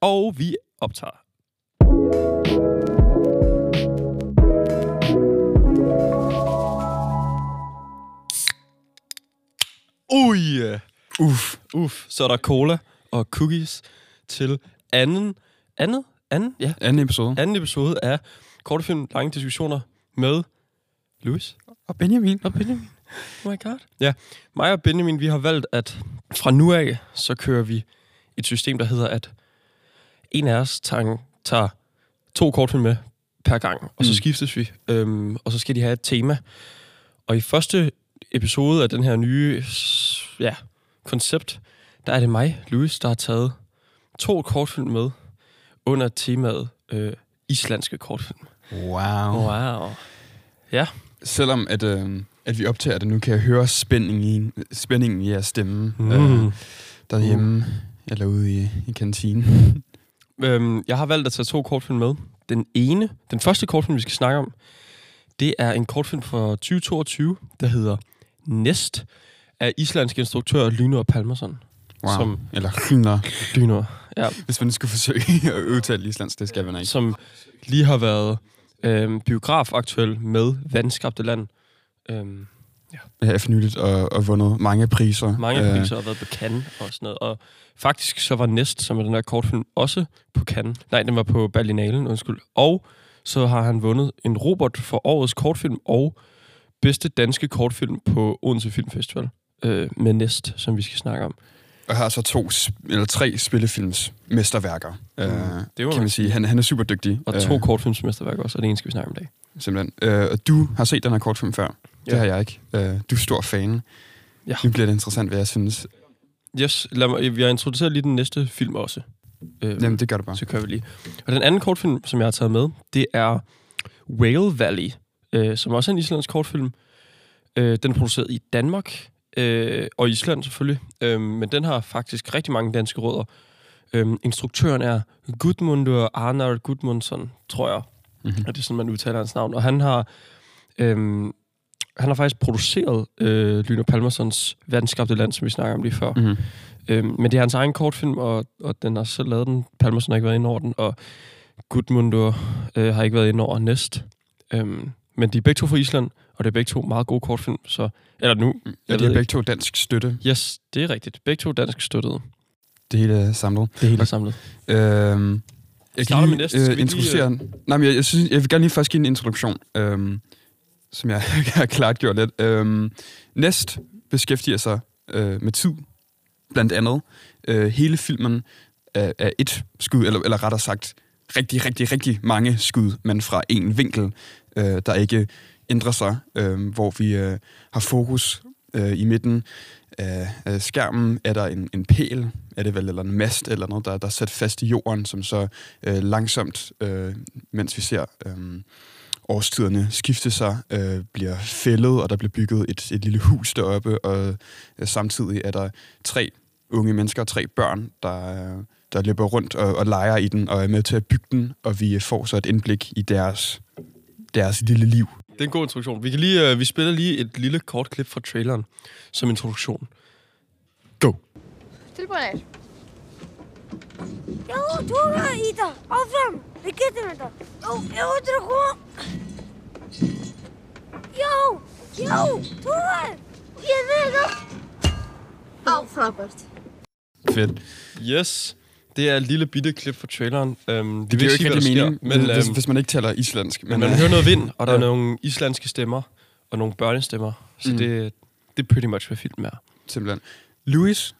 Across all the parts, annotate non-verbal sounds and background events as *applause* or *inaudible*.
Og vi optager. Ui! Uff, uff. Så er der cola og cookies til anden, anden, anden, ja, Anden episode. anden episode af Kortefilm Lange Diskussioner med Louis Og Benjamin. og Benjamin. Oh my god. Ja, mig og Benjamin, vi har valgt, at fra nu af, så kører vi et system, der hedder, at en af os tager, tager to kortfilm med per gang, og så Mm. skiftes vi, øhm, og så skal de have et tema. Og i første episode af den her nye ja, koncept, der er det mig, Louis, der har taget to kortfilm med under temaet øh, islandske kortfilm. Wow. Wow. Ja, Selvom at, øh, at vi optager det nu, kan jeg høre spændingen i, spændingen i jeres stemme Mm. øh, derhjemme eller ude i, i kantinen. Øhm, jeg har valgt at tage to kortfilm med. Den ene, den første kortfilm, vi skal snakke om, det er en kortfilm fra 2022, der hedder Nest, af islandske instruktør Lynor Palmerson. Wow. Som- Eller hynder. Lynor, ja, Hvis man skulle forsøge *laughs* at udtale islands, det skal man ikke. som lige har været øhm, biograf aktuel med Vandskabte Land. Øhm, Jeg har for nyligt og, og vundet mange priser. mange Øh, priser har været på Cannes og sådan noget. Og faktisk så var Nest, som er den her kortfilm, også på Cannes. Nej, den var på Berlinalen, undskyld. Og så har han vundet en Robert for årets kortfilm og bedste danske kortfilm på Odense Filmfestival øh, med Nest, som vi skal snakke om. Og har så to, eller tre spillefilms mesterværker. Øh, det var kan man sige. Han, han er super dygtig. Og to kortfilmsmesterværker også, og det ene skal vi snakke om i dag. Simpelthen. Øh, og du har set den her kortfilm før. Det Ja. har jeg ikke. Øh, du er stor fan. Ja. Nu bliver det interessant, hvad jeg synes. Yes, lad mig, jeg introducerer lige den næste film også. Øh, Jamen, det gør du bare. så kører vi lige. Og den anden kortfilm, som jeg har taget med, det er Whale Valley, øh, som også er en islandsk kortfilm. Øh, den er produceret i Danmark øh, og Island selvfølgelig, øh, men den har faktisk rigtig mange danske rødder. Øh, instruktøren er Gudmundur Arnar Gudmundsson, tror jeg, Mm-hmm. og det er sådan, man udtaler hans navn. Og han har, øhm, han har faktisk produceret øh, Lyner Palmersons Verdensskabte Land, som vi snakker om lige før. Mm. Øhm, men det er hans egen kortfilm, og, og den har selv lavet den. Palmerson har ikke været inde over den, og Gudmundur øh, har ikke været inde over næst. Øhm, men de er begge to fra Island, og det er begge to meget gode kortfilm. Så, eller nu, Ja, Jeg de har begge to dansk støtte. yes, det er rigtigt. Begge to dansk støttede. Det hele er samlet. Det hele er samlet. Øhm, jeg Starter kan med lige, næste. Skal øh, lige, introducere... Nej, men jeg, jeg, synes, jeg vil gerne lige først give en introduktion, øhm, som *laughs* jeg har klart gjort lidt. Øhm, Næst beskæftiger sig øh, med tid, blandt andet. Øh, hele filmen er, er et skud, eller, eller rettere sagt, rigtig, rigtig, rigtig mange skud, men fra en vinkel, øh, der ikke ændrer sig, øh, hvor vi øh, har fokus øh, i midten af, af skærmen. Er der en, en pæl, er det vel, eller en mast, eller noget, der, der er sat fast i jorden, som så øh, langsomt, øh, mens vi ser øh, årstiderne skifte sig, øh, bliver fældet, og der bliver bygget et, et lille hus deroppe, og øh, samtidig er der tre unge mennesker, tre børn, der, øh, der løber rundt og, og leger i den, og er med til at bygge den, og vi får så et indblik i deres, deres lille liv. Det er en god introduktion. Vi, kan lige, øh, vi spiller lige et lille kort klip fra traileren som introduktion. Go! Tilbúinir. Já, tóra í það, áfram, við getum þetta. Já, já, þetta er. Já, já, tóra, ég er þetta. Á, frábært. Fedt. Yes, det er et lille bitte klip fra traileren. Øhm, Det giver jo ikke rigtig mening, men, men, hvis, øhm, hvis man ikke taler islandsk. men man øh, hører noget vind, og der er ja. nogle islandske stemmer, og nogle børnestemmer. Så Mm. det, det er pretty much, hvad filmen er. Simpelthen. Louis,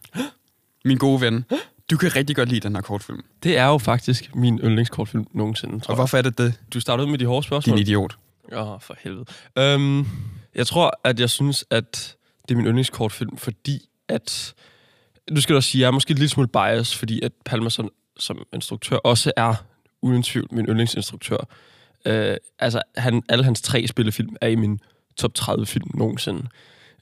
min gode ven, du kan rigtig godt lide den her kortfilm. Det er jo faktisk min yndlingskortfilm nogensinde, tror Og hvorfor er det det, Du startede med de hårde spørgsmål. din idiot? Åh, oh, for helvede. Øhm, jeg tror, at jeg synes, at det er min yndlingskortfilm, fordi at... Nu skal jeg også sige, at jeg er måske lidt smule bias, fordi at Palmerson som instruktør også er uden tvivl min yndlingsinstruktør. Øh, altså, han, alle hans tre spillefilm er i min top 30 film nogensinde.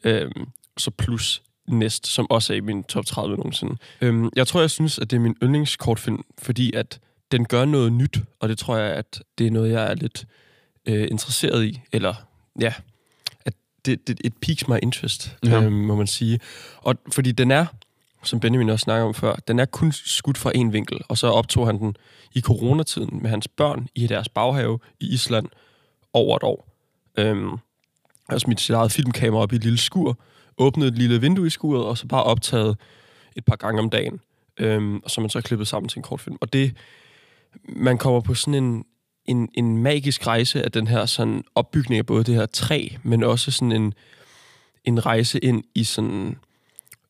Øh, så plus Næst, som også er i min top 30 nogensinde. Øhm, jeg tror, jeg synes, at det er min yndlingskortfilm, fordi at den gør noget nyt, og det tror jeg, at det er noget, jeg er lidt øh, interesseret i, eller ja, at det, det it piques my interest, Ja. øh, må man sige. Og fordi den er, som Benjamin også snakker om før, den er kun skudt fra en vinkel, og så optog han den i coronatiden med hans børn i deres baghave i Island over et år. Øhm, og smidt sit eget filmkamera op i et lille skur, åbnet et lille vindue i skuret, og så bare optaget et par gange om dagen, øhm, og så man så klippet sammen til en kortfilm. Og det, man kommer på sådan en, en, en magisk rejse af den her sådan opbygning af både det her træ, men også sådan en, en rejse ind i sådan,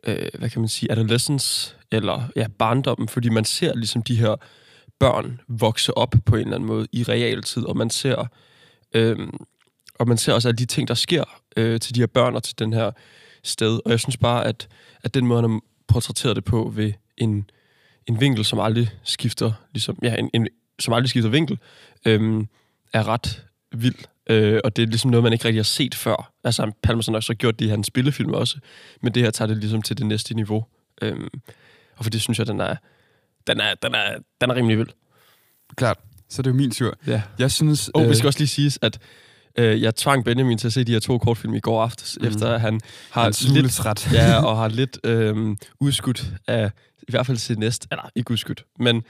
øh, hvad kan man sige, adolescence, eller ja, barndommen, fordi man ser ligesom de her børn vokse op på en eller anden måde i realtid, og man ser, øh, og man ser også alle de ting, der sker øh, til de her børn og til den her sted. Og jeg synes bare, at, at den måde, han har portrætteret det på ved en, en vinkel, som aldrig skifter, ligesom, ja, en, en, som aldrig skifter vinkel, øh, er ret vild. Øh, og det er ligesom noget, man ikke rigtig har set før. Altså, Palmerson har også gjort det i hans spillefilm også, men det her tager det ligesom til det næste niveau. Øh, og for det synes jeg, den er, den er, den er, den er rimelig vild. Klart. Så det er jo min tur. Ja. Jeg synes... Og øh, vi skal også lige sige, at øh, jeg tvang Benjamin til at se de her to kortfilm i går aftes, mm. efter at han har smule lidt, ja, og har lidt øh, udskudt af, i hvert fald til næste, eller ikke udskudt, men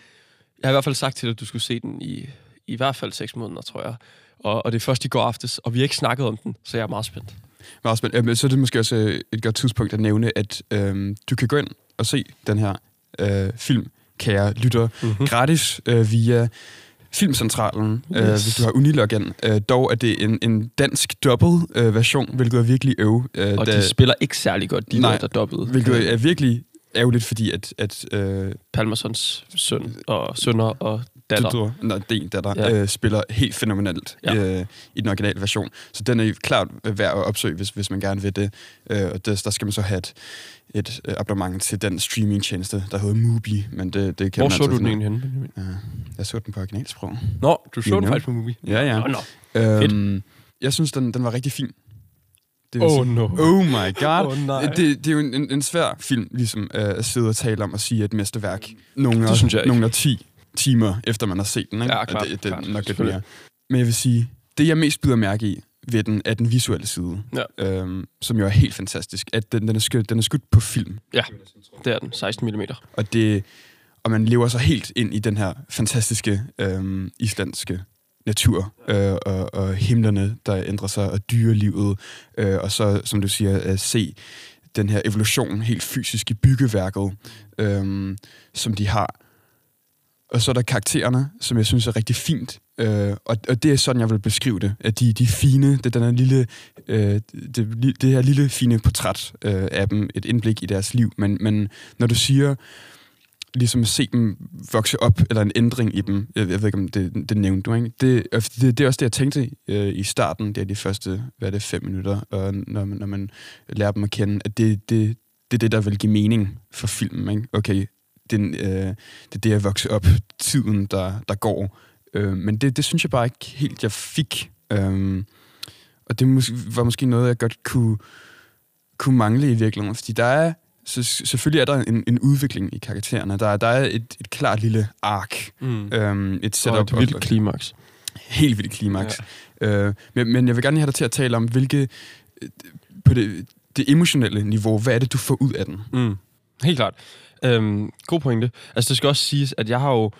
jeg har i hvert fald sagt til dig, at du skulle se den i, i hvert fald seks måneder, tror jeg. Og, og det er først i går aftes, og vi har ikke snakket om den, så jeg er meget spændt. Meget spændende. Jamen, så er det måske også øh, et godt tidspunkt at nævne, at øhm, du kan gå ind og se den her øh, film, kære lytter, Mm-hmm. gratis øh, via Filmcentralen, yes. øh, Yes. hvis du har Uniloggen. Øh, dog er det en, en dansk dobbelt øh, version, hvilket er virkelig øv. Øh, Og da- de spiller ikke særlig godt, de Nej, der, dobbede. hvilket er virkelig ærgerligt, fordi at, at øh, Palmersons søn og sønner og datter. Døtre, nej, det datter, Ja. øh, spiller helt fænomenalt Ja. øh, i den originale version. Så den er klart værd at opsøge, hvis, hvis man gerne vil det. Øh, og det, der skal man så have et, et øh, abonnement til den streamingtjeneste, der hedder Mubi, men det, det kan Hvor man så altid du den egentlig henne. Ja, jeg så den på originalsprog. Nå, du så You den know. faktisk på movie. Ja, ja. Nå, nå. Øhm, jeg synes, den, den var rigtig fin. Det vil Oh sige- no. Oh my god. Åh, nej. det, det er jo en, en, en svær film, ligesom øh, at sidde og tale om og sige, at mesterværk. Nogle Det synes jeg nogle af 10 timer, efter man har set den. Ikke? Ja, klart, det, det er klart, nok lidt mere. Men jeg vil sige, det jeg mest byder mærke i ved den, er den visuelle side. Ja. Øhm, som jo er helt fantastisk. At den, den, er skudt, den er skudt på film. Ja, det er den. 16 mm. Og, det, og man lever sig helt ind i den her fantastiske øhm, islandske natur, øh, og, og himlerne, der ændrer sig, og dyrelivet, øh, og så, som du siger, øh, se den her evolution helt fysisk i byggeværket, øh, som de har. Og så er der karaktererne, som jeg synes er rigtig fint. Øh, og, og det er sådan, jeg vil beskrive det. At de, de fine, det den her lille, øh, det, det her lille fine portræt øh, af dem, et indblik i deres liv. Men, men når du siger, ligesom se dem vokse op, eller en ændring i dem, jeg, jeg ved ikke, om det, det nævnte du, ikke? Det, det, det er også det, jeg tænkte øh, i starten, det er de første, hvad er det, fem minutter, og når, man- når man lærer dem at kende, at det, det, det er det, der vil give mening for filmen, ikke? Okay, den, øh, det er det at vokse op, tiden, der, der går. Øh, men det, det synes jeg bare ikke helt, jeg fik. Øh, og det mås- var måske noget, jeg godt kunne, kunne mangle i virkeligheden, fordi der er, så selvfølgelig er der en, en udvikling i karaktererne. Der, er- der er et, et klart lille ark, Mm. øhm, et setup. et vildt klimaks. helt vildt klimaks. Ja. Øh, men, men jeg vil gerne have dig til at tale om, hvilke, øh, på det, det emotionelle niveau, hvad er det, du får ud af den? Mm. Helt klart. Øhm, god pointe. Altså, det skal også siges, at jeg har jo...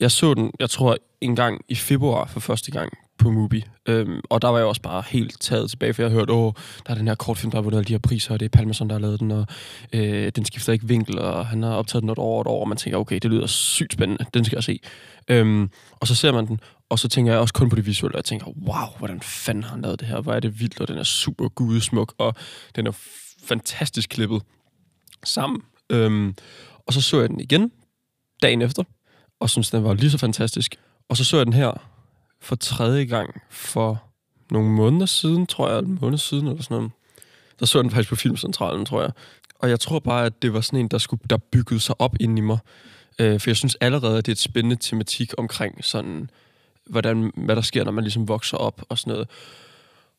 Jeg så den, jeg tror, en gang i februar for første gang på Mubi. Øhm, og der var jeg også bare helt taget tilbage, for jeg hørte, åh, der er den her kortfilm, der har vundet alle de her priser, og det er Palmerson, der har lavet den, og øh, den skifter ikke vinkel, og han har optaget den et år og et år, og man tænker, okay, det lyder sygt spændende, den skal jeg se. Øhm, og så ser man den, og så tænker jeg også kun på det visuelle, og jeg tænker, wow, hvordan fanden har han lavet det her? Hvor er det vildt, og den er super gudesmuk, og den er fantastisk klippet sammen. Øhm, og så så jeg den igen dagen efter, og synes den var lige så fantastisk. Og så så jeg den her for tredje gang for nogle måneder siden, tror jeg, en måned siden eller sådan noget. Der så jeg den faktisk på Filmcentralen, tror jeg. Og jeg tror bare, at det var sådan en, der, skulle, der byggede sig op ind i mig. Øh, for jeg synes allerede, at det er et spændende tematik omkring sådan, hvordan, hvad der sker, når man ligesom vokser op og sådan noget.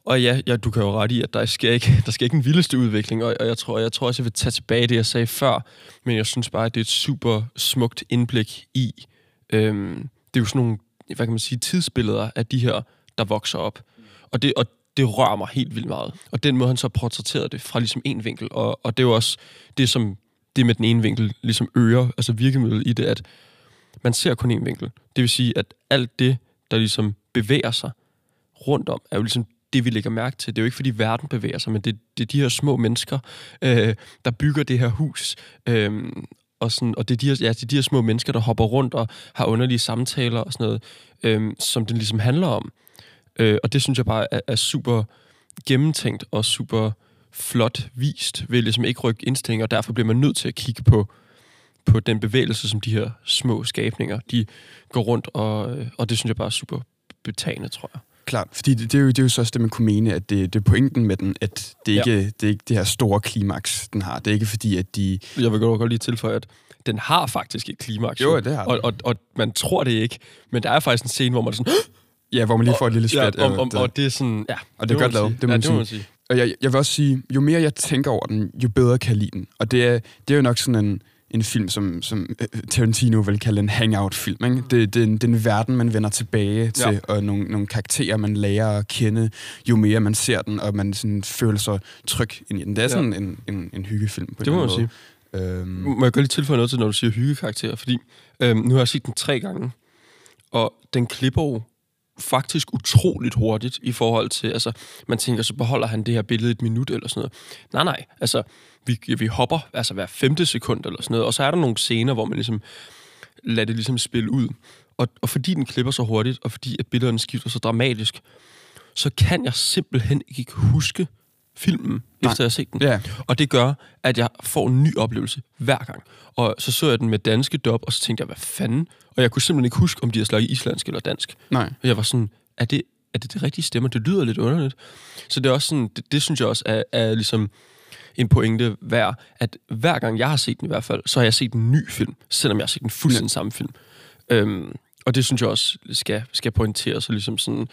Og ja, ja, du kan jo ret i, at der sker ikke, *laughs* der sker ikke en vildeste udvikling, og, og jeg, tror, jeg tror også, jeg vil tage tilbage det, jeg sagde før, men jeg synes bare, at det er et super smukt indblik i, øhm, det er jo sådan nogle, hvad kan man sige, tidsbilleder af de her, der vokser op. Og det, og det rører mig helt vildt meget. Og den måde, han så portrætterede det fra ligesom en vinkel, og, og det er jo også det, som det med den ene vinkel ligesom øger, altså virkemidlet i det, at man ser kun en vinkel. Det vil sige, at alt det, der ligesom bevæger sig rundt om, er jo ligesom det, vi lægger mærke til. Det er jo ikke, fordi verden bevæger sig, men det, det er de her små mennesker, øh, der bygger det her hus. Øh, og, sådan, og det, er de her, ja, det er de her små mennesker, der hopper rundt og har underlige samtaler og sådan noget, øhm, som den ligesom handler om. Øh, og det synes jeg bare er, er super gennemtænkt og super flot vist ved ligesom ikke rykke indstillinger, og derfor bliver man nødt til at kigge på, på den bevægelse, som de her små skabninger, de går rundt, og, øh, og det synes jeg bare er super betagende, tror jeg. Klart, fordi det, det, er jo, det er jo så også det, man kunne mene, at det, det er pointen med den, at det ikke ja. det er ikke det her store klimaks, den har. Det er ikke fordi, at de... Jeg vil godt, godt lige tilføje, at den har faktisk et klimaks. Jo, det har og, og, og man tror det ikke, men der er faktisk en scene, hvor man er sådan... Ja, hvor man lige får et lille skvat. Ja, og, og, og det er sådan... Ja, og det er godt lavet, det må ja, man det må man sige. Og jeg, jeg vil også sige, jo mere jeg tænker over den, jo bedre kan jeg lide den. Og det er, det er jo nok sådan en, en film, som, som øh, Tarantino vil kalde en hangout-film. Ikke? Det, det, er en, det er en verden, man vender tilbage til, Ja. og nogle, nogle karakterer, man lærer at kende, jo mere man ser den, og man sådan føler sig tryg ind i den. Det er Ja. sådan en, en, en hyggefilm. På en Det må man eller sige. måde. Øhm, Må jeg godt lige tilføje noget til, når du siger hyggekarakterer? Fordi øhm, nu har jeg set den tre gange, og den klipper jo faktisk utroligt hurtigt i forhold til, altså, man tænker, så beholder han det her billede et minut eller sådan noget. Nej, nej, altså, vi, vi hopper altså hver femte sekund eller sådan noget, og så er der nogle scener, hvor man ligesom lader det ligesom spille ud. Og, og fordi den klipper så hurtigt, og fordi at billederne skifter så dramatisk, så kan jeg simpelthen ikke huske filmen, Nej. efter jeg har set den. ja, Og det gør, at jeg får en ny oplevelse hver gang. Og så så jeg den med danske dub, og så tænkte jeg, hvad fanden? Og jeg kunne simpelthen ikke huske, om de har slået islandsk eller dansk. nej. Og jeg var sådan, er det, er det det rigtige stemmer? Det lyder lidt underligt. Så det er også sådan, det, det synes jeg også er, er ligesom en pointe værd, at hver gang jeg har set den i hvert fald, så har jeg set en ny film, selvom jeg har set den fuldstændig samme film. Øhm, og det synes jeg også skal, skal pointeres, så ligesom sådan,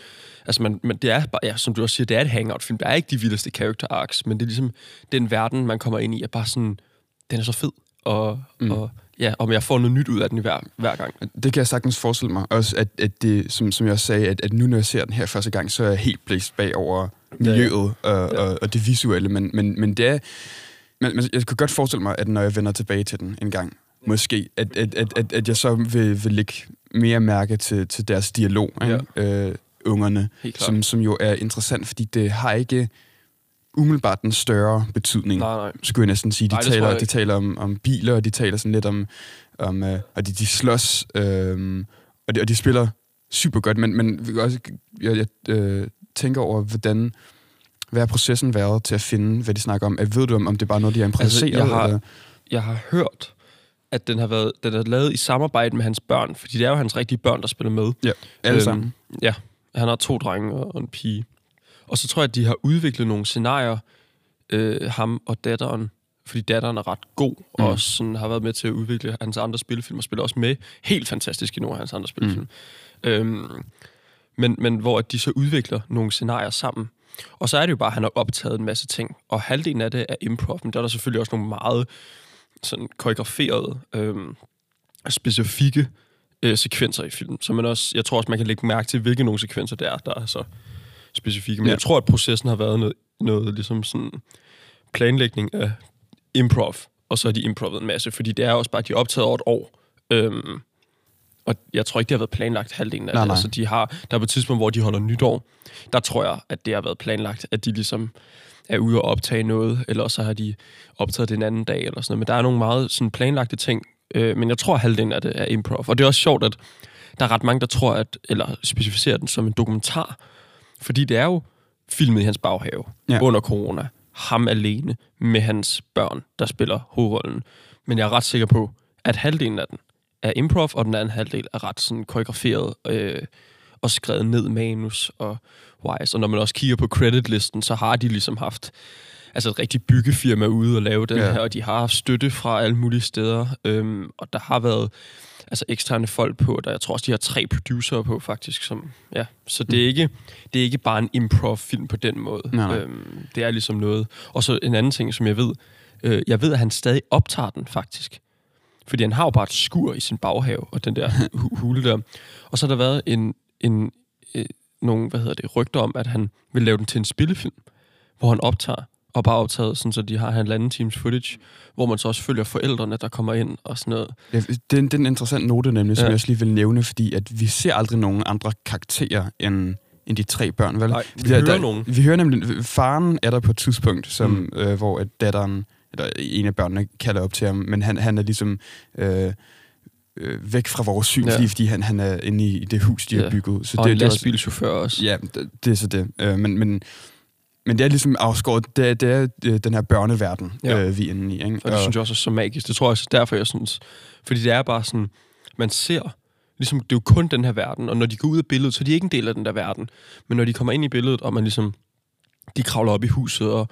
altså man, man, det er bare, ja, som du også siger, det er et hangout-film. Der er ikke de vildeste character arcs, men det er ligesom den verden, man kommer ind i, er bare sådan, den er så fed, og, mm. og ja, om jeg får noget nyt ud af den hver, hver gang. Det kan jeg sagtens forestille mig. Også at, at det, som, som jeg også sagde, at, at nu når jeg ser den her første gang, så er jeg helt blæst bag over miljøet og, Ja. og, og det visuelle. Men, men, men det er... Men, men jeg kunne godt forestille mig, at når jeg vender tilbage til den en gang, måske, at, at, at, at, at jeg så vil, vil lægge mere mærke til, til deres dialog, ikke? Øh, ungerne, som, som jo er interessant, fordi det har ikke umiddelbart den større betydning Nej, nej. skulle jeg næsten sige. De Nej, taler, de taler om, om biler, og de taler sådan lidt om... om øh, og de, de slås, øh, og, de, og de spiller super godt, men, men også, jeg, jeg øh, tænker over, hvordan... Hvad har processen været til at finde, hvad de snakker om? Ved du, om, om det er bare noget, de har improviseret? jeg har- eller? jeg har hørt, at den har været den er lavet i samarbejde med hans børn, fordi det er jo hans rigtige børn, der spiller med. Ja, alle Øhm, sammen. Ja, han har to drenge og og en pige. Og så tror jeg, at de har udviklet nogle scenarier, øh, ham og datteren, fordi datteren er ret god, mm. Mm. og også sådan, har været med til at udvikle hans andre spillefilm, og spiller også med helt fantastisk i nogle af hans andre spillefilm. Mm. Øhm, men, men hvor at de så udvikler nogle scenarier sammen. Og så er det jo bare, at han har optaget en masse ting, og halvdelen af det er improv, men der er der selvfølgelig også nogle meget sådan koreograferede, øhm, specifikke øh, sekvenser i filmen. Så man også, jeg tror også, man kan lægge mærke til, hvilke nogle sekvenser det er, der er så specifikke. Men Ja. ja. jeg tror, at processen har været noget, noget ligesom sådan planlægning af improv, og så har de improvet en masse, fordi det er også bare, at de er optaget over et år. Øhm, og jeg tror ikke, det har været planlagt halvdelen af Nej, det. nej. Altså, de har, der er på et tidspunkt, hvor de holder nytår, der tror jeg, at det har været planlagt, at de ligesom er ude og optage noget, eller så har de optaget det en anden dag, eller sådan noget. Men der er nogle meget sådan planlagte ting, øh, men jeg tror, at halvdelen af det er improv. Og det er også sjovt, at der er ret mange, der tror, at, eller specificerer den som en dokumentar, fordi det er jo filmet i hans baghave ja. under corona. Ham alene med hans børn, der spiller hovedrollen. Men jeg er ret sikker på, at halvdelen af den er improv, og den anden halvdel er ret sådan koreograferet øh, og skrevet ned manus og wise. Og når man også kigger på creditlisten, så har de ligesom haft altså et rigtigt byggefirma ude og lave den Ja. her, og de har haft støtte fra alle mulige steder. Øhm, og der har været altså eksterne folk på, der jeg tror også, de har tre producer på faktisk. Som, ja. Så det er, ikke, det er ikke bare en improv-film på den måde. Nej, nej. Øhm, det er ligesom noget. Og så en anden ting, som jeg ved, øh, jeg ved, at han stadig optager den faktisk. Fordi han har jo bare et skur i sin baghave, og den der hu- hule der. Og så har der været en, en, øh, nogle, hvad hedder det, rygter om, at han vil lave den til en spillefilm, hvor han optager og bare optaget, sådan, så de har halvanden times footage, hvor man så også følger forældrene, der kommer ind og sådan noget. Ja, det, er en- det er en interessant note nemlig, som Ja. jeg også lige vil nævne, fordi at vi ser aldrig nogen andre karakterer end, end de tre børn, vel? Nej, vi der- hører der, nogen. Vi hører nemlig, faren er der på et tidspunkt, som, mm. øh, hvor at datteren, eller en af børnene kalder op til ham, men han, han er ligesom øh, øh, væk fra vores syn, Ja. ja. fordi, han, han er inde i, i det hus, de Ja. har bygget. Så Og en det er også- lastbilchauffør også. Ja, det, det er så det. Øh, men, men, men det er ligesom afskåret, det er, det er øh, den her børneverden, Ja. øh, vi er inde i. Ikke? Og det synes jeg også er så magisk. Det tror jeg også er derfor, jeg synes... Fordi det er bare sådan... Man ser... Ligesom, det er jo kun den her verden, og når de går ud af billedet, så er de ikke en del af den der verden. Men når de kommer ind i billedet, og man ligesom... De kravler op i huset og,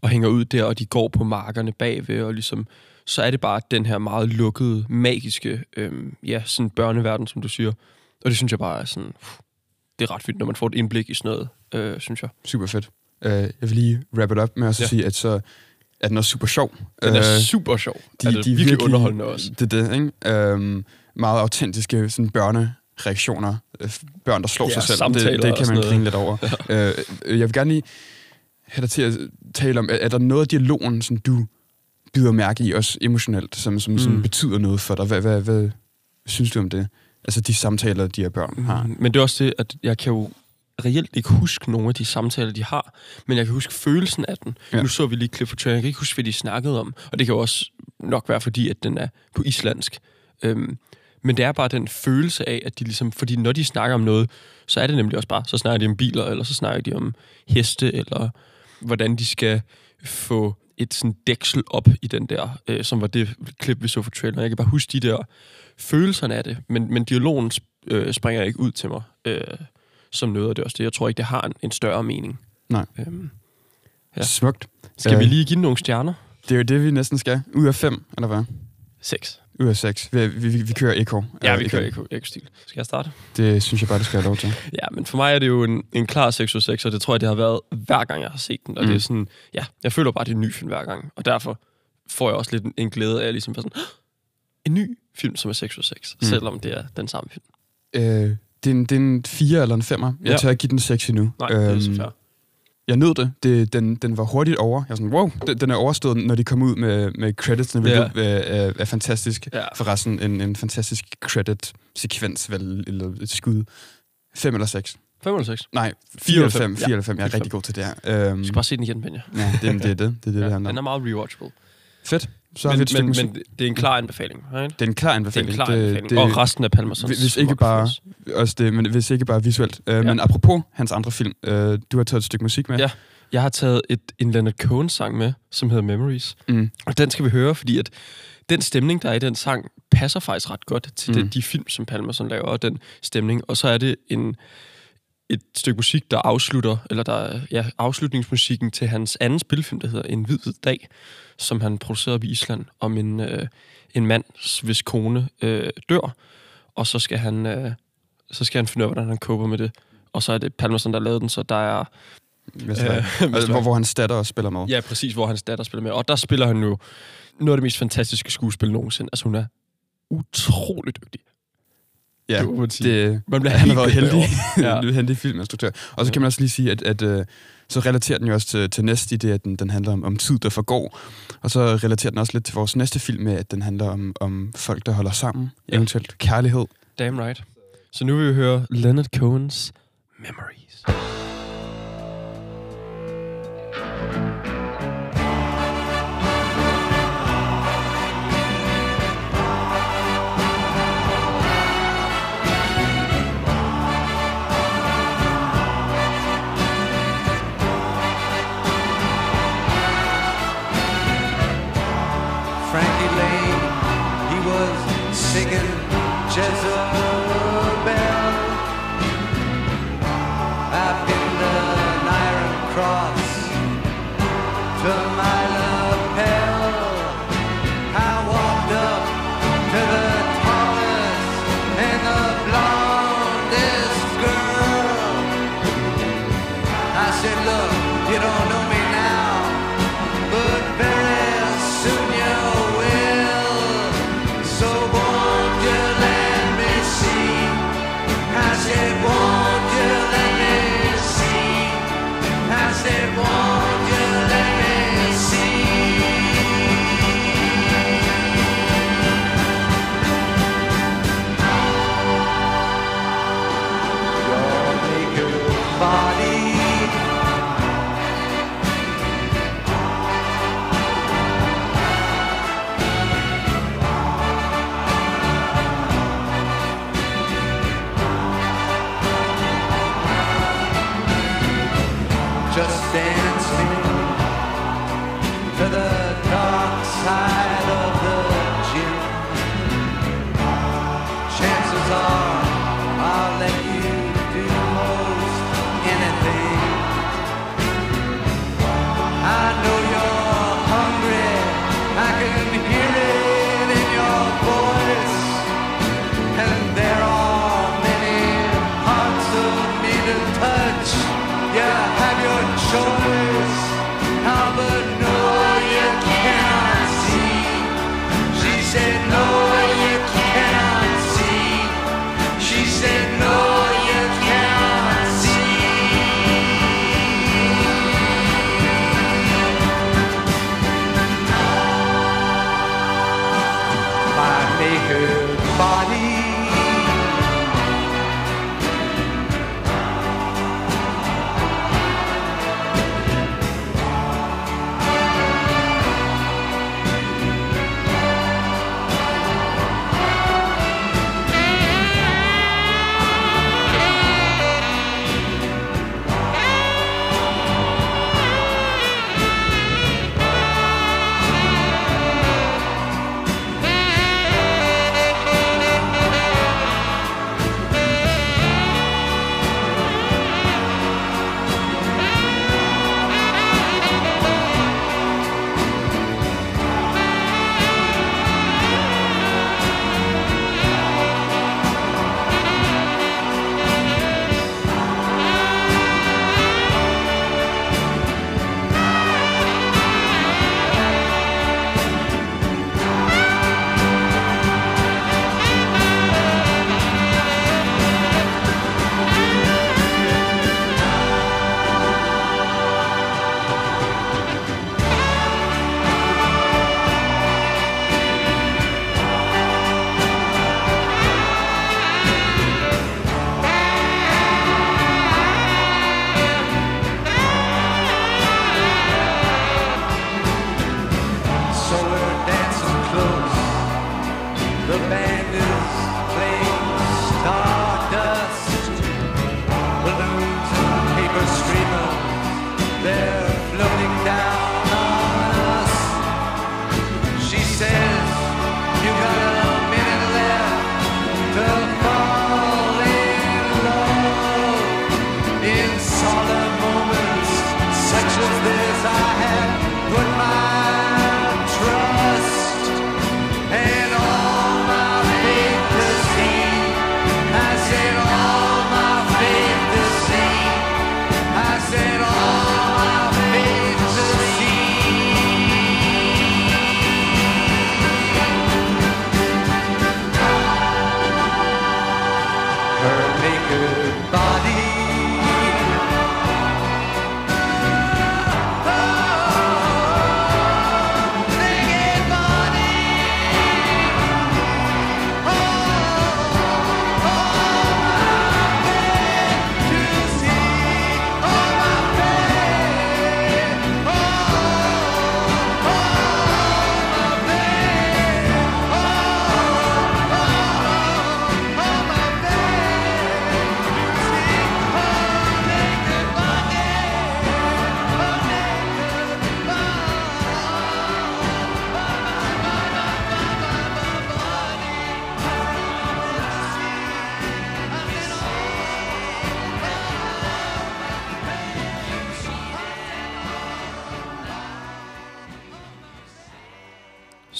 og hænger ud der, og de går på markerne bagved, og ligesom... Så er det bare den her meget lukkede, magiske, øhm, ja, sådan børneverden, som du siger. Og det synes jeg bare er sådan... Det er ret fint, når man får et indblik i sådan noget, øh, synes jeg. super fedt. Uh, jeg vil lige wrap it up med at Ja. ja. sige, at så er den også super sjov. Den er Øh, super sjov. De, er det virkelig, virkelig underholdende også. Det er det, ikke? Um, meget autentiske sådan børnereaktioner. Øh, Børn, der slår Ja, sig selv. Det, det kan man grine lidt over. uh, jeg vil gerne lige have dig til at tale om, er, er der noget af dialogen, som du bider mærke i, også emotionelt, som, som, som Mm. betyder noget for dig? Hvad, hvad, hvad synes du om det? Altså de samtaler, de her børn har. Mm, Men det er også det, at jeg kan jo reelt ikke huske nogle af de samtaler, de har, men jeg kan huske følelsen af den. Ja. Nu så vi lige klip for Jeg kan ikke huske, hvad de snakkede om, og det kan jo også nok være, fordi at den er på islandsk. Øhm, men det er bare den følelse af, at de ligesom... Fordi når de snakker om noget, så er det nemlig også bare... Så snakker de om biler, eller så snakker de om heste, eller hvordan de skal få et sådan dæksel op i den der, øh, som var det klip, vi så for traileren. Jeg kan bare huske de der følelserne af det, men, men dialogen øh, springer ikke ud til mig øh, som noget af det også det. Jeg tror ikke, det har en, en større mening. Nej. Øhm, Ja. Smukt. skal øh. vi lige give den nogle stjerner? Det er jo det, vi næsten skal. Ud af fem, eller hvad? 6. Ud af seks. Vi, vi, vi, vi kører Echo. Ja, Øh, vi kører ikke ekostil. Skal jeg starte? Det synes jeg bare, du skal have lov til. *laughs* Ja, men for mig er det jo en, en klar 6 ud af 6, og det tror jeg, det har været hver gang, jeg har set den. Og mm. det er Mm. sådan, ja, jeg føler bare, det er en ny film hver gang. Og derfor får jeg også lidt en, en glæde af at ligesom sådan, "Åh, en ny film, som er 6 ud af 6, mm. Selvom det er den samme film. Øh, det, er en, det er en fire eller en femmer. Jeg Ja. tør ikke give den seks endnu. Nej, det er så Øhm, fair. Jeg nød det. det den, den var hurtigt over. Jeg var sådan, wow, den, den er overstået, når de kom ud med, med creditsene, hvilket Ja. er, er, er fantastisk. Ja. Forresten, en, en fantastisk credit-sekvens, vel, eller et skud. Fem eller seks? 5 eller 6? Nej, Fire eller eller fem. fem. Fire Ja, eller fem. Jeg er rigtig god til det her. Øhm, Du skal bare se den igen, Benja. ja, det, det er det. Det er det, det Ja, handler den er meget rewatchable. Fedt. Så men, men, musik. men det er en klar anbefaling, right? Det er en klar Det er anbefaling. en klar anbefaling. Det, og resten af Palmersons hvis- ikke bare- også det, men hvis ikke bare visuelt. Uh, Men apropos hans andre film, uh, du har taget et stykke musik med. Ja. Jeg har taget et, en Leonard Cohen-sang med, som hedder Memories. Mm. Og den skal vi høre, fordi at den stemning, der er i den sang, passer faktisk ret godt til mm. Mm. de, de film, som Palmerson laver, og den stemning. Og så er det en, et stykke musik, der afslutter, eller der er ja, afslutningsmusikken til hans anden spilfilm, der hedder En hvid, hvid dag, som han producerede op i Island, om en, øh, en mand, hvis kone øh, dør, og så skal han øh, så skal han finde ud af, hvordan han koper med det. Og så er det Palmerson, der lavede den, så der er... Øh, Altså, hvor, hvor hans datter spiller med. Ja, præcis, hvor hans datter spiller med. Og der spiller han jo noget af det mest fantastiske skuespil nogensinde. Altså, hun er utrolig dygtig. Ja det man det, Man bliver han har været heldig. ja. *laughs* heldig filminstruktør. Og så kan man også lige sige, at, at uh, så relaterer den jo også til, til næste idé, at den, den handler om, om tid, der forgår. Og så relaterer den også lidt til vores næste film med, at den handler om, om folk, der holder sammen. Ja. Eventuelt kærlighed. Damn right. Så nu vil vi høre Leonard Cohen's Memories.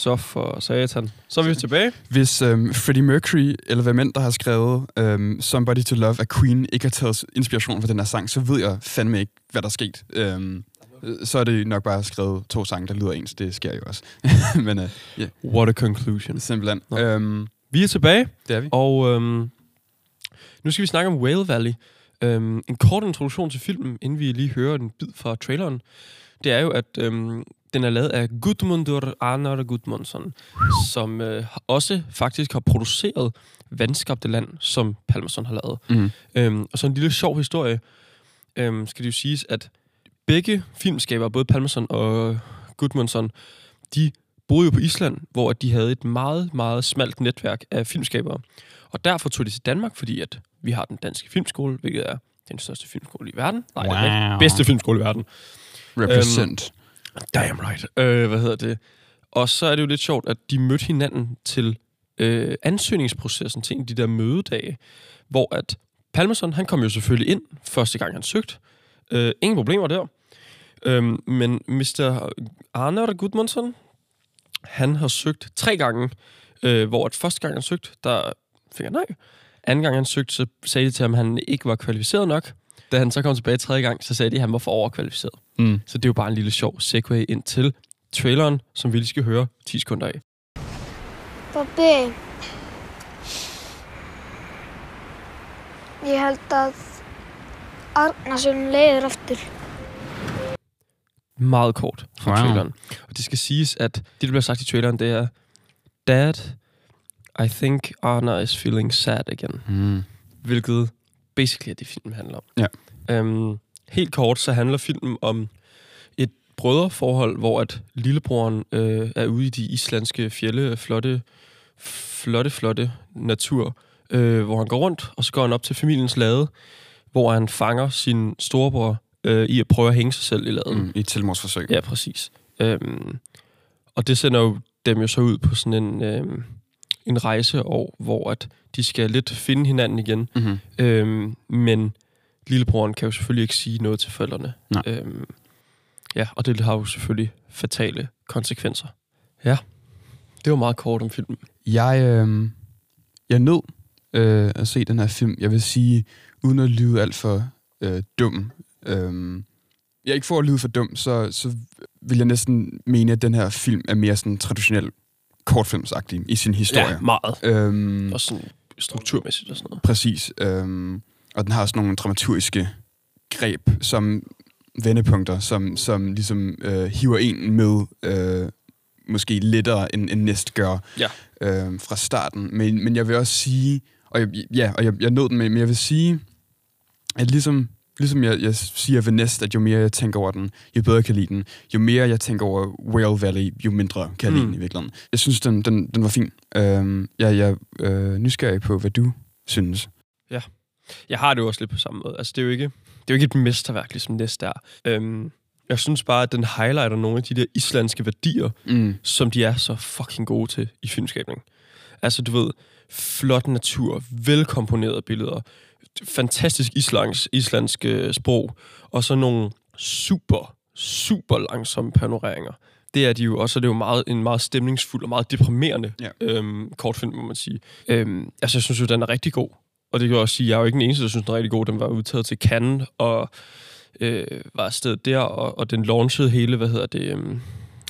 Så for satan. Så er vi tilbage. Hvis øhm, Freddie Mercury, eller hvem end der har skrevet øhm, Somebody to Love af Queen, ikke har taget inspiration fra den her sang, så ved jeg fandme ikke, hvad der er sket. Øhm, så er det nok bare skrevet to sange, der lyder ens. Det sker jo også. *laughs* Men øh, ja, What a conclusion. simpelthen. Nå. Øhm, Vi er tilbage, det er vi. og øhm, nu skal vi snakke om Whale Valley. Øhm, en kort introduktion til filmen, inden vi lige hører en bid fra traileren. Det er jo, at øhm, den er lavet af Gudmundur Arnar Gudmundsson, som øh, også faktisk har produceret Vandskabte Land, som Palmerson har lavet. Mm. Øhm, og så en lille sjov historie, øhm, skal det jo siges, at begge filmskabere, både Palmerson og Gudmundsson, de boede jo på Island, hvor de havde et meget, meget smalt netværk af filmskabere. Og derfor tog de til Danmark, fordi at vi har den danske filmskole, hvilket er den største filmskole i verden. Nej, wow. Wow. bedste filmskole i verden. Represent. Damn right. Øh, hvad hedder det? Og så er det jo lidt sjovt, at de mødte hinanden til øh, ansøgningsprocessen til en af de der mødedage, hvor at Palmerson, han kom jo selvfølgelig ind første gang, han søgte. Øh, ingen problemer der. Øh, men Mr. Arner Gudmundsson, han har søgt tre gange, øh, hvor at første gang han søgte, der fik han nej. Anden gang han søgte, så sagde de til ham, at han ikke var kvalificeret nok. Da han så kom tilbage tredje gang, så sagde de, at han var for overkvalificeret. Mm. Så det er jo bare en lille sjov segue ind til traileren, som vi lige skal høre 10 sekunder af. Pappi, ég held að Arnarsson leiður aftur. Meget kort fra wow. traileren. Og det skal siges, at det, der bliver sagt i traileren, det er Dad, I think Arna is feeling sad again. Mm. Hvilket basically er det, filmen handler om. Ja. Øhm, helt kort, så handler filmen om et brødreforhold, hvor at lillebroren øh, er ude i de islandske fjelle, flotte, flotte, flotte natur, øh, hvor han går rundt, og så går han op til familiens lade, hvor han fanger sin storebror øh, i at prøve at hænge sig selv i laden. Mm. I et selvmordsforsøg. Ja, præcis. Øhm, og det sender jo dem jo så ud på sådan en, øhm, en rejse, og, hvor at de skal lidt finde hinanden igen. Mm-hmm. Øhm, men lillebroren kan jo selvfølgelig ikke sige noget til forældrene. Nej. Øhm, ja, og det har jo selvfølgelig fatale konsekvenser. Ja, det var meget kort om filmen. Jeg, øh, jeg nød øh, at se den her film. Jeg vil sige, uden at lyde alt for øh, dum. Øh, jeg ikke for at lyde for dum, så, så vil jeg næsten mene, at den her film er mere sådan traditionel kortfilmsagtig i sin historie. Ja, meget. Øhm, Og sådan strukturmæssigt og sådan noget. Præcis. Øhm, og den har også nogle dramaturgiske greb som vendepunkter, som, som ligesom øh, hiver en med øh, måske lettere end, end næst gør Ja. øh, fra starten. Men, men jeg vil også sige, og jeg, ja, og jeg, jeg nåede den med, men jeg vil sige, at ligesom, ligesom jeg, jeg siger ved næst, at jo mere jeg tænker over den, jo bedre kan lide den. Jo mere jeg tænker over Whale Valley, jo mindre kan jeg lide Mm. den i virkeligheden. Jeg synes, den, den, den var fin. Øh, jeg, jeg øh, nysgerrig på, hvad du synes. Jeg har det også lidt på samme måde. Altså, det er jo ikke, det er jo ikke et mesterværk, ligesom næste er. Øhm, jeg synes bare, at den highlighter nogle af de der islandske værdier, Mm. som de er så fucking gode til i filmskabning. Altså, du ved, flot natur, velkomponerede billeder, fantastisk islands, islandsk øh, sprog, og så nogle super, super langsomme panoreringer. Det er de jo også, og det er jo meget, en meget stemningsfuld og meget deprimerende Ja. øhm, kortfilm, må man sige. Øhm, altså, jeg synes jo, den er rigtig god. Og det kan jeg også sige, jeg er jo ikke den eneste, der synes, den er rigtig god. Den var udtaget til Cannes, og øh, var afsted der, og, og den launchede hele, hvad hedder det, øhm,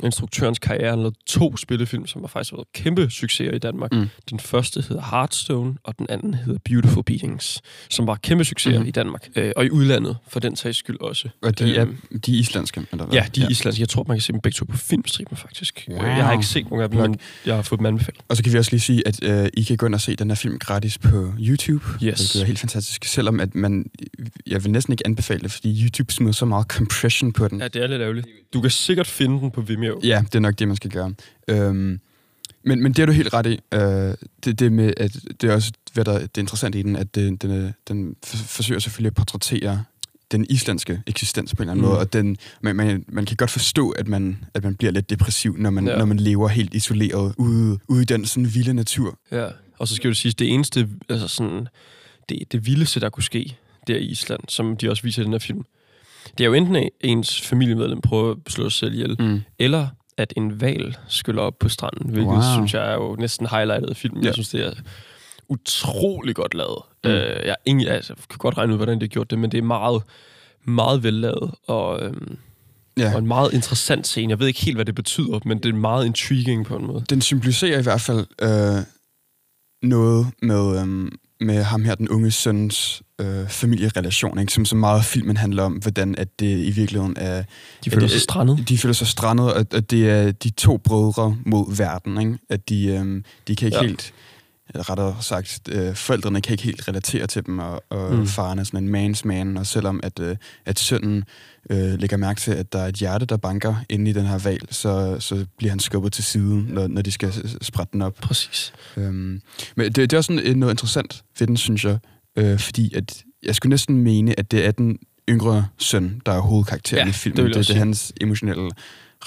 instruktørens karriere. Han lavede to spillefilm, som har faktisk været kæmpe succeser i Danmark. Mm. Den første hedder Hearthstone, og den anden hedder Beautiful Beatings, som var kæmpe succeser mm. i Danmark. Øh, og i udlandet, for den sags skyld også. Og de er, Øhm, de er islandske, eller hvad? Ja, de er islandske. Jeg tror, man kan se dem begge to på filmstriben, faktisk. Wow. Wow. Jeg har ikke set nogen af dem, men jeg har fået dem anbefalet. Og så kan vi også lige sige, at øh, I kan gå ind og se den her film gratis på YouTube. Yes. Det er helt fantastisk. Selvom at man, jeg vil næsten ikke anbefale det, fordi YouTube smider så meget compression på den. Ja, det er lidt ærgerligt. Du kan sikkert finde den på Vimeo. Ja, det er nok det, man skal gøre. Øhm, men, men det er du helt ret i. Øh, det, det, med, at det er også hvad der, det er interessant i den, at det, den, den f- forsøger selvfølgelig at portrættere den islandske eksistens på en eller anden Mm. måde, og den, man, man, man kan godt forstå, at man, at man bliver lidt depressiv, når man, ja. når man lever helt isoleret ude, ude i den sådan vilde natur. Ja, og så skal du sige, det eneste, altså sådan, det, det vildeste, der kunne ske der i Island, som de også viser i den her film, det er jo enten ens familiemedlem prøver at slå sig selv ihjel, Mm. eller at en val skyller op på stranden, hvilket Wow. synes jeg er jo næsten highlightet af filmen. Ja. Jeg synes, det er utrolig godt lavet. Mm. Øh, jeg, ingen, altså, jeg kan godt regne ud, hvordan det er gjort det, men det er meget, meget vellavet, og, øhm, Ja. og en meget interessant scene. Jeg ved ikke helt, hvad det betyder, men det er meget intriguing på en måde. Den symboliserer i hvert fald øh, noget med, øh, med ham her, den unge søns øh, familierelation, ikke? Som så meget filmen handler om, hvordan at det i virkeligheden er... De føler det- sig strandet. De føler sig strandet, og at det er de to brødre mod verden, ikke? At de, øh, de kan ikke. Ja. helt... Rettere sagt, øh, forældrene kan ikke helt relatere til dem, og, og mm. Faren er sådan en man's man, og selvom at, øh, at sønnen øh, lægger mærke til, at der er et hjerte, der banker inde i den her val, så, så bliver han skubbet til siden, når, når de skal sprætte den op. Præcis. Øhm, men det, det er også sådan øh, noget interessant ved den, synes jeg, øh, fordi at jeg skulle næsten mene, at det er den yngre søn, der er hovedkarakteren Ja, i filmen. det det, det er hans emotionelle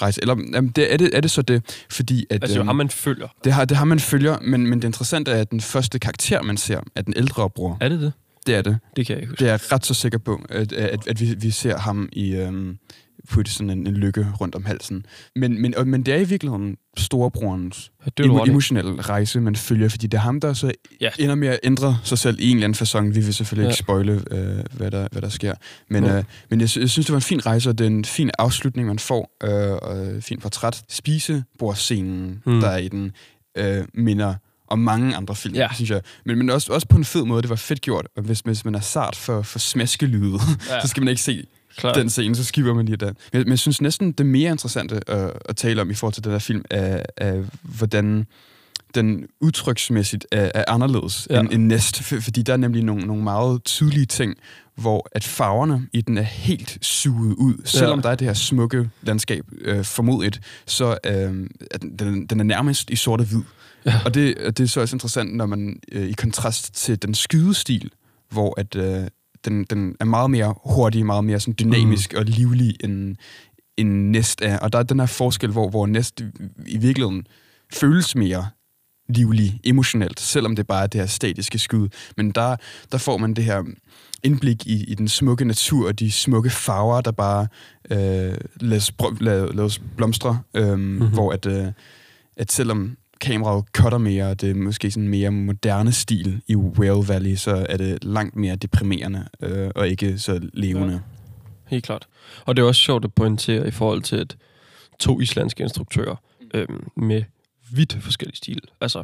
rejse. Eller jamen, det, er, det, er det så det, fordi at... Altså, øhm, ham, man følger. det har, det har man følger, men, men det interessante er, at den første karakter, man ser, er den ældre bror. Er det det? Det er det. Det kan jeg ikke huske. Det er jeg ret så sikker på, at, at, at vi, vi ser ham i øhm, putte sådan en, en lykke rundt om halsen. Men, men, og, men det er i virkeligheden storebrorens emo, emotionelle rejse, man følger, fordi det er ham, der så Ja. ender med at ændre sig selv i en eller anden fasong. Vi vil selvfølgelig Ja. ikke spoile, øh, hvad, der, hvad der sker. Men, Ja. øh, men jeg, jeg synes, det var en fin rejse, og det er en fin afslutning, man får, øh, og fint portræt. Spisebordsscenen, mm. Der er i den, øh, minder om mange andre film, Ja. synes jeg. Men, men også, også på en fed måde, det var fedt gjort. Og hvis, hvis man er sart for, for smæskelyde, ja. Ja. *laughs* så skal man ikke se Klar. den scene, så skipper man lige den. Men, men jeg synes næsten, det mere interessante at, at tale om i forhold til den her film, er, er hvordan den udtryksmæssigt er, er anderledes ja. Ja. end, end næst, for, fordi der er nemlig nogle, nogle meget tydelige ting, hvor at farverne i den er helt suget ud. Selvom der er det her smukke landskab øh, formodet, så øh, den, den, er nærmest i sort og hvid. Ja. Og det, det er så også interessant, når man øh, i kontrast til den skydestil, hvor at, øh, den, den er meget mere hurtig, meget mere sådan dynamisk mm. og livlig end, end næst er. Og der er den her forskel, hvor, hvor næst i virkeligheden føles mere livlig, emotionelt, selvom det bare er det her statiske skud. Men der, der får man det her indblik i, i den smukke natur og de smukke farver, der bare øh, laves, br- la- laves blomstre, øh, mm-hmm. hvor at, øh, at selvom kameraet cutter mere, og det er måske sådan mere moderne stil i Whale Valley, så er det langt mere deprimerende øh, og ikke så levende. Ja. Helt klart. Og det er også sjovt at pointere i forhold til at to islandske instruktører øhm, med vidt forskellige stil. Altså,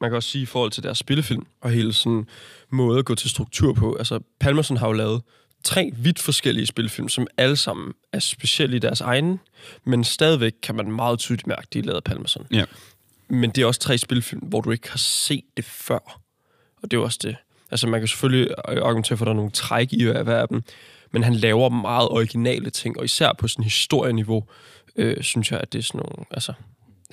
man kan også sige i forhold til deres spillefilm og hele sådan måde at gå til struktur på. Altså, Palmerson har jo lavet tre vidt forskellige spillefilm, som alle sammen er specielle i deres egen, men stadigvæk kan man meget tydeligt mærke, at de er lavet af Palmerson. Ja. Men det er også tre spilfilm, hvor du ikke har set det før. Og det er også det. Altså, man kan selvfølgelig argumentere for, at der er nogle træk i hver af dem, men han laver meget originale ting, og især på sådan historieniveau, øh, synes jeg, at det er sådan nogle, altså,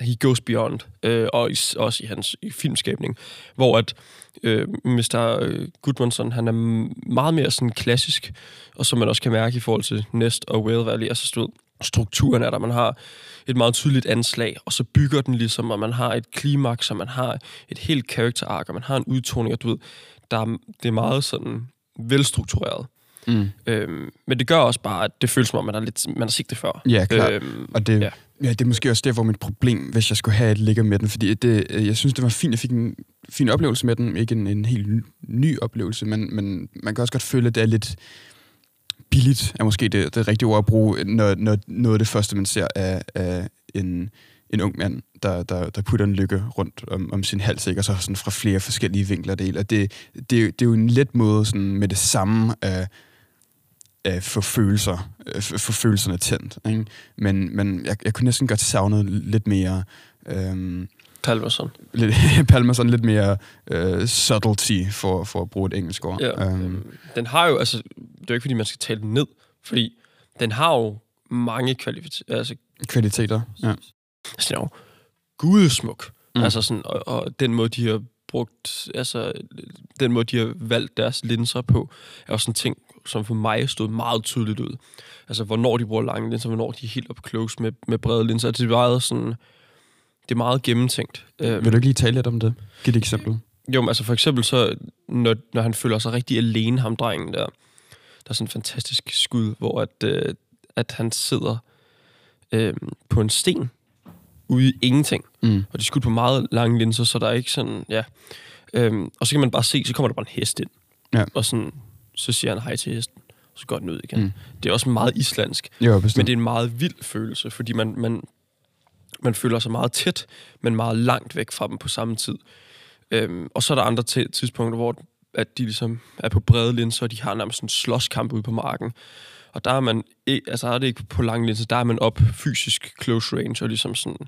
he goes beyond, øh, og is, også i hans i filmskabning, hvor at øh, Mr. Øh, Goodmanson, han er meget mere sådan klassisk, og som man også kan mærke i forhold til Nest og Whale Valley, altså stod, strukturen er der, man har et meget tydeligt anslag, og så bygger den ligesom, og man har et klimaks, og man har et helt character arc, og man har en udtoning, og du ved, der er, det er meget sådan velstruktureret. Mm. Øhm, men det gør også bare, at det føles som om, man har, lidt, man har set det før. Ja, klart. Øhm, Og det, ja. ja. det er måske også der, hvor mit problem, hvis jeg skulle have et ligger med den, fordi det, øh, jeg synes, det var fint, jeg fik en fin oplevelse med den. Ikke en, en helt ny- ny oplevelse, men, men man kan også godt føle, at det er lidt billigt, er måske det, det rigtige ord at bruge, når, når noget af det første, man ser, er, er en, en ung mand, der, der, der putter en lykke rundt om, om sin hals, ikke? og så sådan fra flere forskellige vinkler del. Og det, det, det er jo en let måde sådan, med det samme at, at få følelser, at få få følelserne tændt. Ikke? Men, men jeg, jeg kunne næsten godt savne lidt mere... Øhm, Palmerson. lidt, *laughs* Palmer sådan lidt mere øh, subtlety, for, for at bruge et engelsk ord. Ja, øhm, den har jo, altså, det er jo ikke, fordi man skal tale den ned, fordi den har jo mange kvalifikationer, altså, kvaliteter. Ja. altså, den er jo gudesmuk. Mm. Altså sådan, og, og den måde, de har brugt, altså, den måde, de har valgt deres linser på, er sådan en ting, som for mig stod meget tydeligt ud. Altså, hvornår de bruger lange linser, hvornår de er helt up close med, med brede linser. Det er meget sådan, det er meget gennemtænkt. Øhm, Vil du ikke lige tale lidt om det? Giv et eksempel. Jo, men altså for eksempel så, når, når han føler sig rigtig alene, ham drengen der, der er sådan en fantastisk skud, hvor at, øh, at han sidder øh, på en sten, ude i ingenting. Mm. Og de er skudt på meget lange linser, så der er ikke sådan, ja. Øhm, og så kan man bare se, så kommer der bare en hest ind. Ja. Og sådan, så siger han hej til hesten, og så går den ud igen. Mm. Mm. Det er også meget islandsk. Jo, bestemt. Men det er en meget vild følelse, fordi man, man, man føler sig meget tæt, men meget langt væk fra dem på samme tid. Øhm, og så er der andre ti- tidspunkter, hvor at de ligesom er på brede linser, og de har nærmest sådan en slåskamp ude på marken. Og der er man ikke, altså er det ikke på lange linser, der er man op fysisk close range, og ligesom sådan...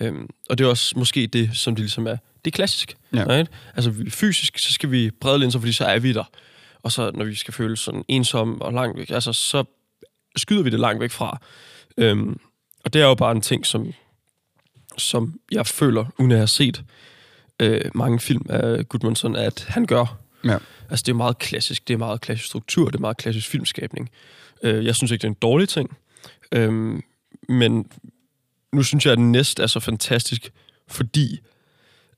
Øhm, og det er også måske det, som det ligesom er. Det er klassisk. Ja. Right? Altså fysisk, så skal vi brede linser, fordi så er vi der. Og så når vi skal føle sådan ensom og langt væk, altså så skyder vi det langt væk fra. Øhm, og det er jo bare en ting, som, som jeg føler, uden at har set øh, mange film af Gudmundsson, at han gør. Ja. Altså det er meget klassisk, det er meget klassisk struktur, det er meget klassisk filmskabning. Øh, jeg synes ikke, det er en dårlig ting. Øhm, men nu synes jeg, at den næste er så fantastisk, fordi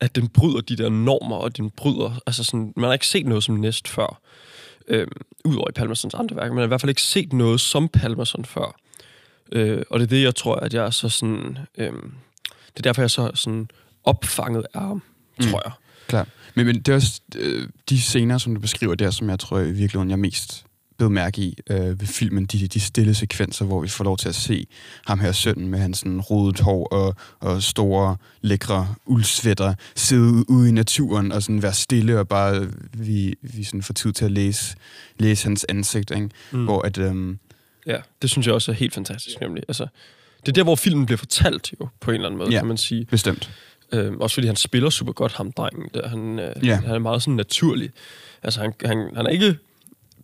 at den bryder de der normer, og den bryder, altså sådan, man har ikke set noget som næst før. Øhm, Udover i Palmersons andre værker, man har i hvert fald ikke set noget som Palmerson før. Øh, og det er det, jeg tror, at jeg er så sådan... Øhm, det er derfor, jeg er så sådan opfanget af ham, Mm. tror jeg. Klart. Men, men det er også øh, de scener, som du beskriver der, som jeg tror i virkeligheden, jeg mest blev mærke i øh, ved filmen. De, de stille sekvenser, hvor vi får lov til at se ham her sønnen med hans sådan, rodet hår og, og store, lækre uldsvætter sidde ude, i naturen og sådan være stille og bare vi, vi sådan får tid til at læse, læse hans ansigt. Ikke? Mm. Hvor at, øhm, Ja, det synes jeg også er helt fantastisk, nemlig. Altså, det er der, hvor filmen bliver fortalt jo, på en eller anden måde, Ja. kan man sige. bestemt. Øhm, også fordi han spiller super godt, ham drengen der. Han, øh, Ja. han er meget sådan naturlig. Altså, han, han, han er ikke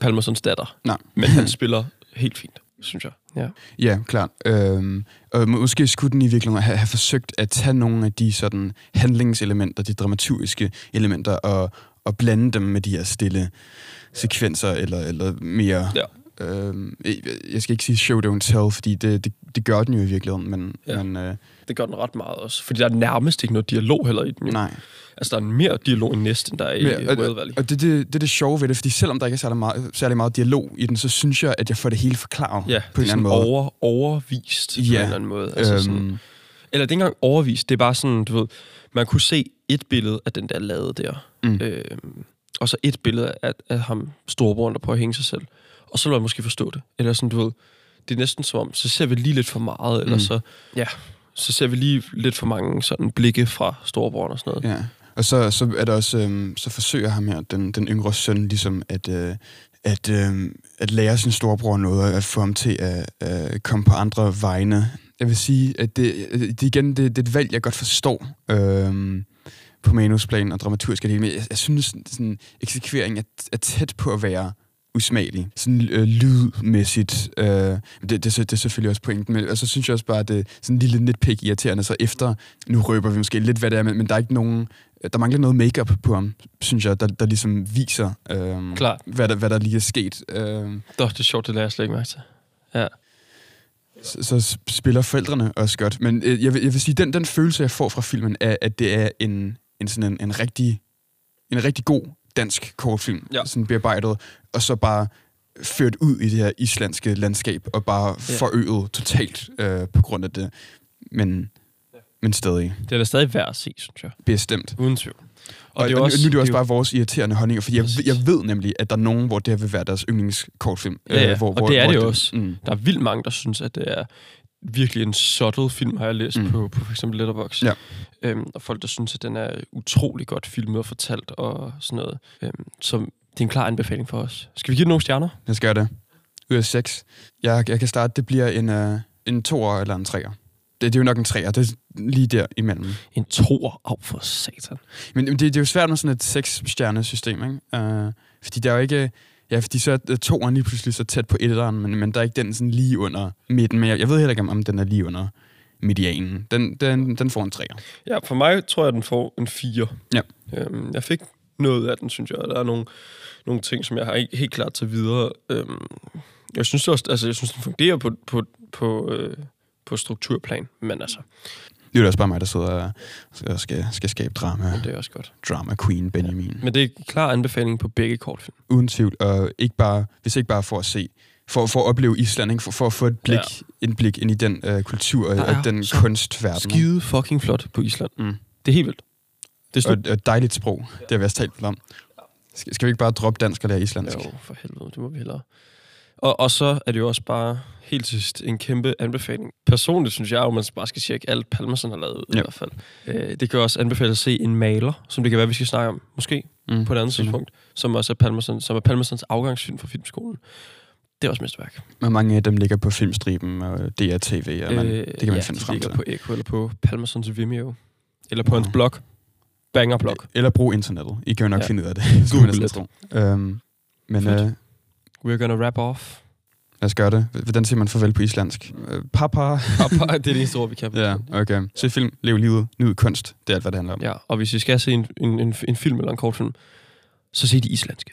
Palmersons datter, Nej. men han spiller helt fint, synes jeg. Ja. Ja, klart. Øhm, og må- måske skulle den i virkeligheden have, have forsøgt at tage nogle af de sådan handlingselementer, de dramaturgiske elementer, og, og blande dem med de her stille sekvenser, eller, eller mere... Ja. Øhm, jeg- skal ikke sige show, don't tell, fordi det, det, det gør den jo i virkeligheden, men... Ja. men øh, Det gør den ret meget også. Fordi der er nærmest ikke noget dialog heller i den. jo. nej. Altså, der er mere dialog i næsten, end der er i Whale Valley. og det, det, det er det sjove ved det, fordi selvom der ikke er særlig meget, særlig meget dialog i den, så synes jeg, at jeg får det hele forklaret Ja, på en er eller anden sådan måde. over, overvist på en Ja. eller anden måde. Altså sådan, Øhm, eller det er ikke engang overvist, det er bare sådan, du ved, man kunne se et billede af den der lade der, Mm. øhm, og så et billede af, af ham, storebroren, der prøver at hænge sig selv. Og så vil man måske forstå det. Eller sådan, du ved, det er næsten som om, så ser vi lige lidt for meget, eller Mm. så, ja, så ser vi lige lidt for mange sådan blikke fra storebroren og sådan noget. Ja, og så, så er der også, øhm, så forsøger ham her, den, den yngre søn, ligesom at, øh, at, øh, at lære sin storebror noget, og at få ham til at øh, komme på andre vegne. Jeg vil sige, at det, det igen, det, det er et valg, jeg godt forstår øh, på manusplan og dramaturgisk og det hele, men jeg, jeg synes, sådan, eksekveringen er, er tæt på at være usmagelig. Sådan øh, lydmæssigt. Øh, det, det, det er selvfølgelig også pointen. Men og så synes jeg også bare, at det er sådan en lille nitpick irriterende. Så efter, nu røber vi måske lidt, hvad det er, men, men der er ikke nogen... Der mangler noget makeup på ham, synes jeg, der, der ligesom viser, øh, Klart. hvad, der, hvad der lige er sket. Øh, det er sjovt, det lader jeg slet ikke mærke til. Ja. så, så spiller forældrene også godt. Men øh, jeg, vil, jeg vil sige, den, den følelse, jeg får fra filmen, er, at det er en, en, sådan en, en, rigtig, en rigtig god dansk kortfilm, Ja. sådan bearbejdet, og så bare ført ud i det her islandske landskab, og bare Ja. forøget totalt øh, på grund af det. Men, men stadig Det er da stadig værd at se, synes jeg. bestemt. Uden tvivl. Og, og, det er også, nu er det også jo- bare vores irriterende holdninger, fordi jeg, jeg ved nemlig, at der er nogen, hvor det her vil være deres yndlingskortfilm. Ja, ja, øh, hvor, og hvor, det er hvor det jo også. Mm, Der er vildt mange, der synes, at det er virkelig en subtle film, har jeg læst Mm. på, på for eksempel Letterboxd. Ja. Øhm, og folk, der synes, at den er utrolig godt filmet og fortalt og sådan noget. Øhm, så det er en klar anbefaling for os. Skal vi give den nogle stjerner? Jeg skal gøre det. Ud af seks. Jeg, jeg kan starte, det bliver en, uh, en toer eller en treer. Det, det er jo nok en treer, det er lige der imellem. En toer af for satan. Men men det, det er jo svært med sådan et seks-stjernesystem, ikke? Uh, fordi der er jo ikke... Ja, fordi så er toeren lige pludselig så tæt på etteren, men, men der er ikke den sådan lige under midten. Men jeg, jeg ved heller ikke, om, den er lige under medianen. Den, den, den får en treer. Ja, for mig tror jeg, den får en 4. Ja. Øhm, jeg fik noget af den, synes jeg. Der er nogle, nogle ting, som jeg har ikke helt klart til videre. Øhm, jeg synes også, altså, jeg synes, den fungerer på, på, på, øh, på strukturplan, men altså, Det er jo også bare mig, der sidder og skal, skal skabe drama. det er også godt. Drama Queen Benjamin. Men det er en klar anbefaling på begge kortfilm. uden tvivl, og ikke bare, hvis ikke bare for at se for, for at opleve Island, ikke? For, for at få et blik, Ja. ja. indblik ind i den øh, kultur og er den kunstverden. Skide fucking flot på Island. Mm. Det er helt vildt. Det er Og dejligt sprog, det har vi også talt om. Skal, skal vi ikke bare droppe dansk og lære islandsk? Jo, for helvede, det må vi hellere. Og, og så er det jo også bare helt sidst en kæmpe anbefaling. Personligt synes jeg jo, at man bare skal tjekke alt Palmerson har lavet ud, Ja. i hvert fald. Øh, det kan også anbefales at se en maler, som det kan være, vi skal snakke om, måske, Mm. på et andet Mhm. tidspunkt, som også er Palmerson, som er Palmersons afgangsfilm fra filmskolen. Det er også mesterværk. Og mange af dem ligger på filmstriben og DRTV, og man, øh, det kan man ja, finde de frem ligger til. på Echo eller på Palmersons Vimeo. Eller på Wow. hans blog. Banger-blog. Eller brug internettet. I kan jo nok Ja. finde ud af det. *laughs* Google tro. Øhm, men Fedt. øh, We're gonna wrap off. lad os gøre det. Hvordan siger man farvel på islandsk? Øh, *laughs* papa. det er det eneste ord, vi kan. ja, okay. Se film, lev livet, nyd kunst. Det er alt, hvad det handler om. Ja, og hvis I skal se en, en, en, en film eller en kortfilm, så se de islandske.